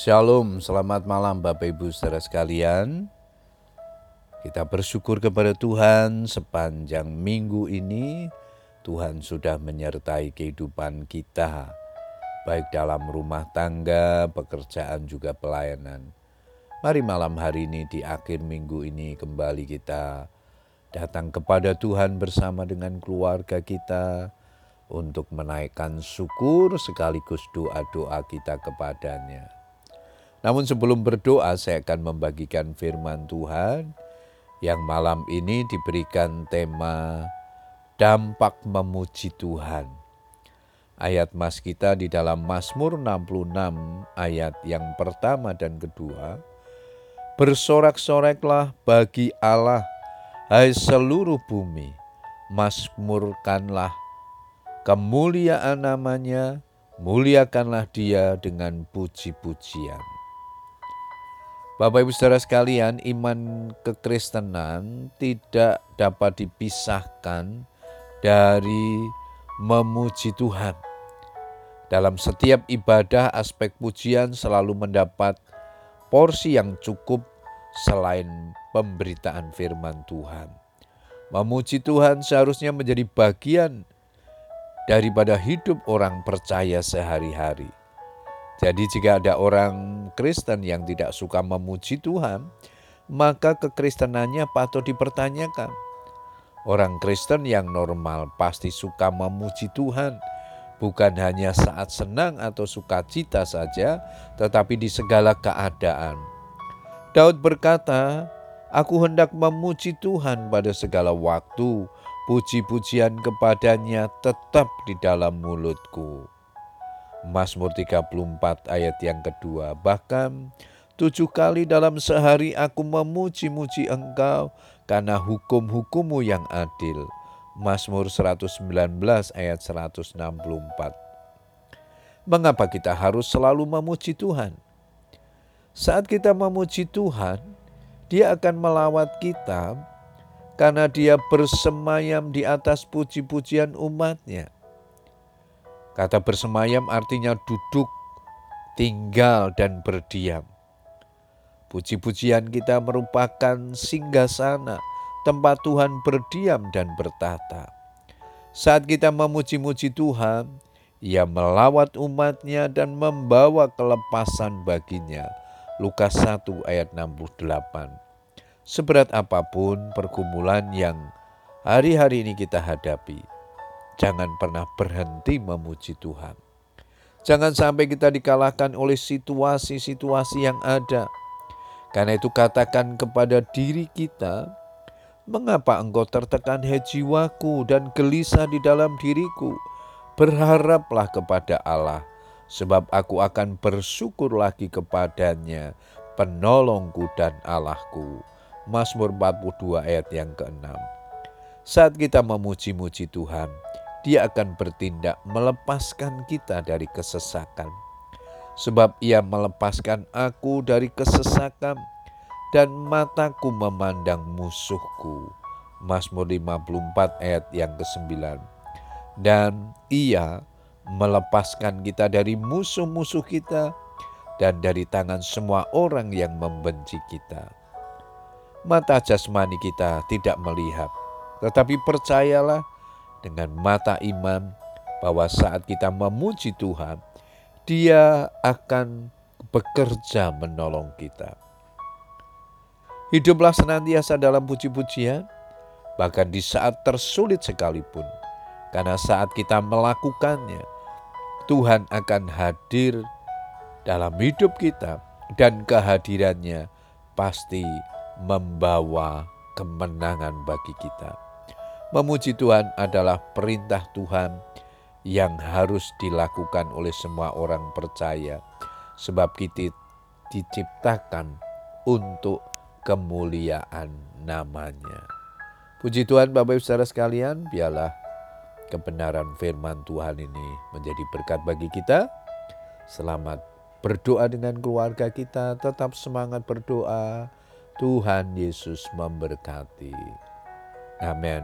Shalom, selamat malam Bapak Ibu saudara sekalian. Kita bersyukur kepada Tuhan sepanjang minggu ini Tuhan sudah menyertai kehidupan kita baik dalam rumah tangga, pekerjaan juga pelayanan. Mari malam hari ini di akhir minggu ini kembali kita datang kepada Tuhan bersama dengan keluarga kita untuk menaikkan syukur sekaligus doa-doa kita kepadanya. Namun sebelum berdoa saya akan membagikan firman Tuhan yang malam ini diberikan tema dampak memuji Tuhan. Ayat mas kita di dalam Mazmur 66 ayat yang pertama dan kedua. Bersorak-soraklah bagi Allah, hai seluruh bumi, masmurkanlah kemuliaan namanya, muliakanlah dia dengan puji-pujian. Bapak Ibu Saudara sekalian, iman kekristenan tidak dapat dipisahkan dari memuji Tuhan. Dalam setiap ibadah, aspek pujian selalu mendapat porsi yang cukup selain pemberitaan firman Tuhan. Memuji Tuhan seharusnya menjadi bagian daripada hidup orang percaya sehari-hari. Jadi jika ada orang Kristen yang tidak suka memuji Tuhan, maka kekristenannya patut dipertanyakan. Orang Kristen yang normal pasti suka memuji Tuhan, bukan hanya saat senang atau sukacita saja, tetapi di segala keadaan. Daud berkata, Aku hendak memuji Tuhan pada segala waktu, puji-pujian kepadanya tetap di dalam mulutku. Mazmur 34 ayat yang kedua. Bahkan tujuh kali dalam sehari aku memuji-muji engkau karena hukum-hukummu yang adil. Mazmur 119 ayat 164. Mengapa kita harus selalu memuji Tuhan? Saat kita memuji Tuhan, Dia akan melawat kita karena Dia bersemayam di atas puji-pujian umatnya. Kata bersemayam artinya duduk, tinggal, dan berdiam. Puji-pujian kita merupakan singgasana, tempat Tuhan berdiam dan bertata. Saat kita memuji-muji Tuhan, ia melawat umatnya dan membawa kelepasan baginya. Lukas 1 ayat 68. Seberat apa pun pergumulan yang hari-hari ini kita hadapi, Jangan pernah berhenti memuji Tuhan. Jangan sampai kita dikalahkan oleh situasi-situasi yang ada. Karena itu katakan kepada diri kita, mengapa engkau tertekan he jiwaku dan gelisah di dalam diriku? Berharaplah kepada Allah, sebab aku akan bersyukur lagi kepadanya, penolongku dan Allahku. Mazmur 42 ayat yang ke-6. Saat kita memuji-muji Tuhan, dia akan bertindak melepaskan kita dari kesesakan. Sebab ia melepaskan aku dari kesesakan dan mataku memandang musuhku. Mazmur 54 ayat yang ke-9. Dan ia melepaskan kita dari musuh-musuh kita dan dari tangan semua orang yang membenci kita. Mata jasmani kita tidak melihat, tetapi percayalah dengan mata iman bahwa saat kita memuji Tuhan, Dia akan bekerja menolong kita. Hiduplah senantiasa dalam puji-pujian, bahkan di saat tersulit sekalipun, karena saat kita melakukannya, Tuhan akan hadir dalam hidup kita, dan kehadirannya pasti membawa kemenangan bagi kita. Memuji Tuhan adalah perintah Tuhan yang harus dilakukan oleh semua orang percaya, sebab kita diciptakan untuk kemuliaan namanya. Puji Tuhan Bapak Ibu Saudara sekalian, biarlah kebenaran firman Tuhan ini menjadi berkat bagi kita. Selamat berdoa dengan keluarga kita, tetap semangat berdoa. Tuhan Yesus memberkati. Amin.